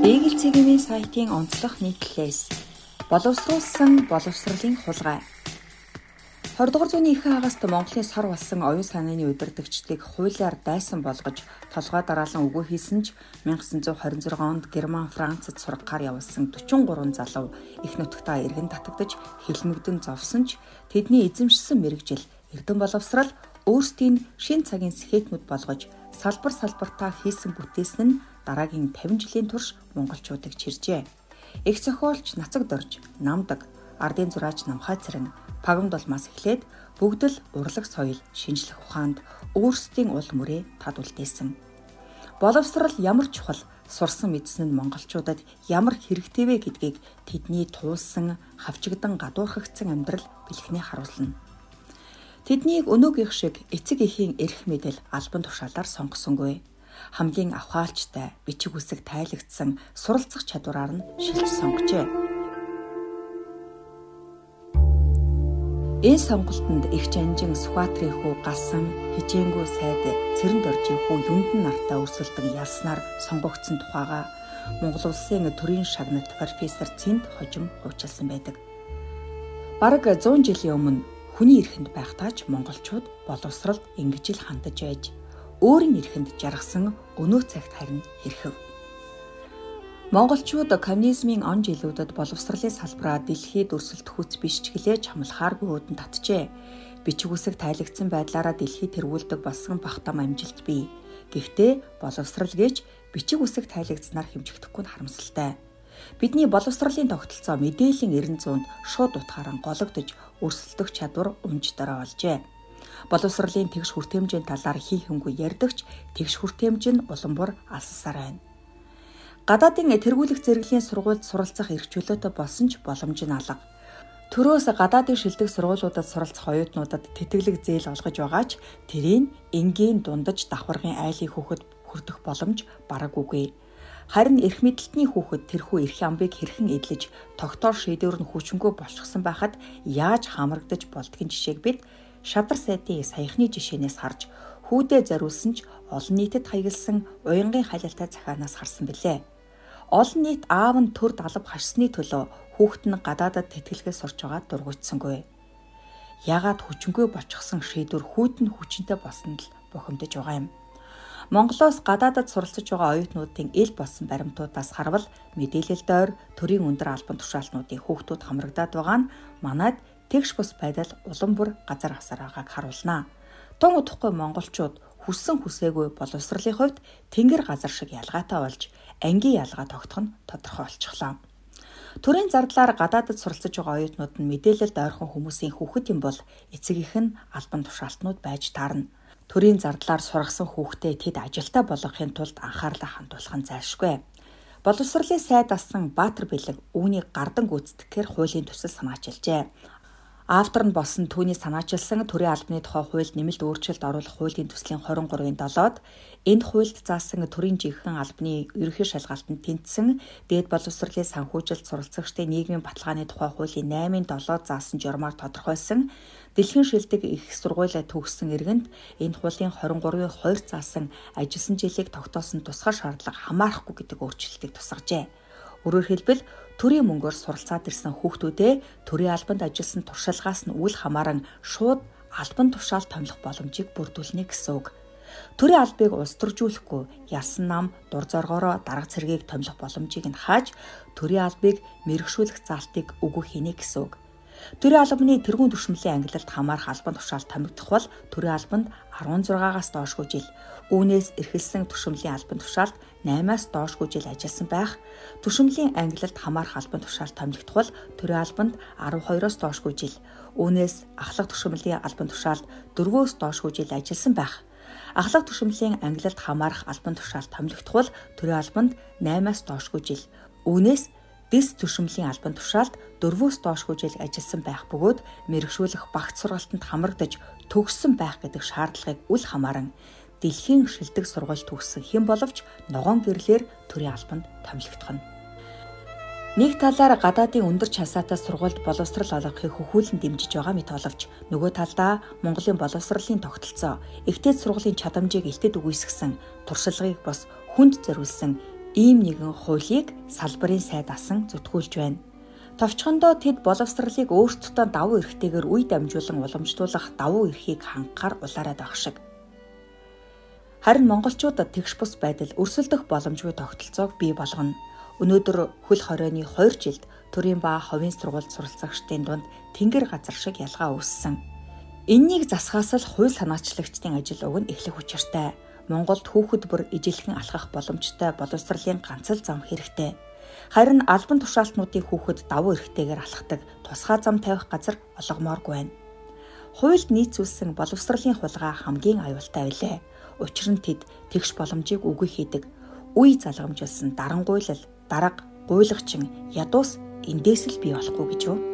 Beagle цэгийн сайтын онцлог нийтлэлээс боловсруулсан боловсролын хулгай. 20 дугаар зууны ихэнх хагаст Монголын сар болсон оюун санааны удирдагчдыг хуулиар дайсан болгож толгой дараалан өгөө хийсэн ч 1926 онд Герман Францад сургахаар явуулсан 43 залуу их нутагтаа иргэн татагдж хилмигдэн зовсон ч тэдний эзэмшсэн мэрэгжил эрдэн боловсрал өөрсдийн шин цагийн сэхэтнүүд болгож салбар салбартаа хийсэн бүтээсэн нь дараагийн 50 жилийн турш монголчуудыг чиржээ. Их зохиолч Нацаг Дорж, Намдаг, Ардын зураач Намхай цэрэн, Пагамд улмаас эхлээд бүгд л урлаг соёл, шинжлэх ухаанд өөрсдийн ул мөрөө тад үлдээсэн. Боловсрал ямар чухал сурсан мэдсэн нь монголчуудад ямар хэрэгтэй вэ гэдгийг тэдний туулсан, хавчигдан гадуурхагдсан амьдрал бэлхнээ харуулна. Тэднийг өнөөгийнх шиг эцэг эхийн эрх мэдэл албан тушаалаар сонгосонгүй хамгийн авхаалчтай, бичиг үсэг тайлагдсан суралцах чадвараар нь шилж сонгожээ. Энэ сонголтонд их жанжин Сүхбаатарын хүү Гасан, Хижээнгүү сайд Цэрэн доржийн хүү Юндан нартаа өрсөлдөн ялснаар сонгогдсон тухайга Монгол улсын төрийн шагнат профессор Цэнд хожим хуучилсан байдаг. Бараг 100 жилийн өмнө хүний эрхэнд байхтаач монголчууд боловсралд ингэж л хандаж байж өөрийн эрхэнд жаргасан өнөө цагт харин хэрхэв. Монголчууд коммунизмын он жилүүдэд боловсролын салбараа дэлхийд өрсөлдөх хүч биш ч гэлээж хамлахааргүй өөдөн татжээ. Бичиг үсэг тайлагдсан байдлаараа дэлхийд тэргүүлдэг болсон бахтам амжилт бий. Гэхдээ боловсрал гэж бичиг үсэг тайлагдсанаар хэмжигдэхгүй нь харамсалтай. Бидний боловсролын тогтолцоо мэдээллийн 90 шууд утгаараа гологдож өрсөлдөх чадвар өмж дорой олжээ боловсролын тэгш хүртээмжийн талаар хий хөнгөө ярьдагч тэгш хүртээмж нь улам бүр алссаар байна. Гадаадын тэргүүлэх зэрэглэлийн сургуульд суралцах эрхчлөөтэй болсон ч боломж нь алга. Төрөөс гадаадын шилдэг сургуулиудад суралцах оюутнуудад тэтгэлэг зээл олгож байгаа ч тэрийг энгийн дундаж давхаргын айлын хүүхэд хүрдэх боломж бараг үгүй. Харин эрх мэдэлтний хүүхэд тэрхүү эрх амбыг хэрхэн эдлэж тогтоор шийдвэр нь хүчингү болчихсон байхад яаж хамрагдаж болдгийн жишээг бид шадар сайтын саяхны жишээнээс харж хүүдээ зориулсан ч олон нийтэд хаягдсан уянгийн халилтай захаанаас харсан билээ. Олон нийт аав нь төр далав хашсны төлөө хүүхэд нь гадаадад тэтгэлгээ сурч байгаа дургуйтсангүй. Ягаад хүчингүй болчихсон шийдвэр хүүд нь хүчинтэй болсон л бухимдаж байгаа юм. Монголоос гадаадад суралцж байгаа оюутнуудын ил болсон баримтуудаас харвал мэдээлэл дойр төрийн өндөр албан тушаалтнуудын хүүхдүүд хамрагдаад байгаа нь манайд тэгш бус байдал улам бүр газар хасаар байгааг харуулнаа. Тун удахгүй монголчууд хүссэн хүсээгүй боловсролын хувьд тэнгэр газар шиг ялгаатай болж ангийн ялгаа тогтох нь тодорхой болчихлоо. Төрийн зардлаар гадаадд суралцж байгаа оюутнууд нь мэдээлэлд ойрхон хүмүүсийн хүүхэд юм бол эцэг их нь албан тушаалтнууд байж таарна. Төрийн зардлаар сургасан хүүхдээ тэд ажилтаа болгохын тулд анхаарлаа хандуулах нь зайлшгүй. Боловсролын сайд асан Баатар бэлэг үүнийг гардан гүйцэтгэхээр хуулийн төсөл санаачилжээ. Автор нь болсон түүний санаачилсан төрийн албаны тухай хуульд нэмэлт өөрчлөлт оруулах хуулийн төслийн 23-ын 7-д энд хуульд заасан төрийн жинхэнэ албаны ерөнхий шалгалтанд тэнцсэн дээд боловсролын санхүүжилт суралцагчдын нийгмийн баталгааны тухай хуулийн 8-ын 7-д заасан журмаар тодорхойлсон дэлхийн шилдэг их сургуулиа төгссөн иргэнд энэ хуулийн 23-ын 2 заасан ажилсан жилийг тогтоосон тусгай шаардлага хамаарахгүй гэдэг өөрчлөлтийг тусгажээ. Өөрөөр хэлбэл төрийн мөнгөөр суралцаад ирсэн хүүхдүүдээ төрийн албанд ажилласан туршлагаас нь үл хамааран шууд албан тушаал томилох боломжийг бүрдүүлнэ гэсэн үг. Төрийн албыг улс төржүүлэхгүй ялсан нам дур зоргоороо дарга цэргийг томилох боломжийг нь хааж төрийн албыг мэрэгшүүлэх заалтыг өгөх хийнэ гэсэн үг. Төрийн албаны тэргуун түвшинлийн ангилалд хамаарах албан тушаал томигдох бол төрийн албанд 16-аас доошгүй жил, үүнээс эрхэлсэн түвшинлийн албан тушаалд 8-аас доошгүй жил ажилласан байх. Түвшинлийн ангилалд хамаарах албан тушаал томилогдох бол төрийн албанд 12-оос доошгүй жил, үүнээс ахлах түвшинлийн албан тушаалд 4-өөс доошгүй жил ажилласан байх. Ахлах түвшинлийн ангилалд хамаарах албан тушаал томилогдох бол төрийн албанд 8-аас доошгүй жил, үүнээс дэс түшимлийн албан тушаалд дөрвөөс доошгүй жил ажилласан байх бөгөөд мэрэгшүүлэх багц сургалтанд хамрагдаж төгссөн байх гэдэг шаардлагыг үл хамааран дэлхийн шилдэг сургууль төгссөн хэн боловч ногоон гэрлэр төрийн албанд томилогдох нь. Нэг талаар гадаадын өндөр часаатай сургуульд боловсрал олгохыг хөхүүлэн дэмжиж байгаа мэт боловч нөгөө талдаа Монголын боловсролын тогтолцоо, эвтээд сургуулийн чадамжийг илтэд үгүйсгсэн туршлагыг бас хүнд зориулсан ийм нэгэн хуулийг салбарын сайд асан зүтгүүлж байна. Товчхондоо тэд боловсролыг өөрсдөө давуу эрхтэйгээр үе дамжуулан уламжлуулах давуу эрхийг хангахаар улаарад байх шиг. Харин монголчуудад тэгш бус байдал өрсөлдөх боломжгүй тогтолцоог бий болгоно. Өнөөдөр хөл хорионы 2 жилд төрийн ба ховын сургуульд суралцагчдын дунд тэнгэр газар шиг ялгаа үүссэн. Эннийг засахаас л хууль санаачлагчдын ажил уг нь эхлэх учиртай. Монголд хүүхэд бүр ижилхэн алхах боломжтой боловсролын ганц л зам хэрэгтэй. Харин албан тушаалтнуудын хүүхэд давуу эрхтэйгээр алхдаг тусгай зам тавих газар олгомооргүй байна. Хуульд нийцүүлсэн боловсролын хулгай хамгийн аюултай байлээ. Учир нь тэд тэгш боломжийг үгүй хийдэг. Үе залгамжуулсан дарангуйлал, дарга, гуйлагчин, ядуус эндээс л бий болохгүй гэж юу?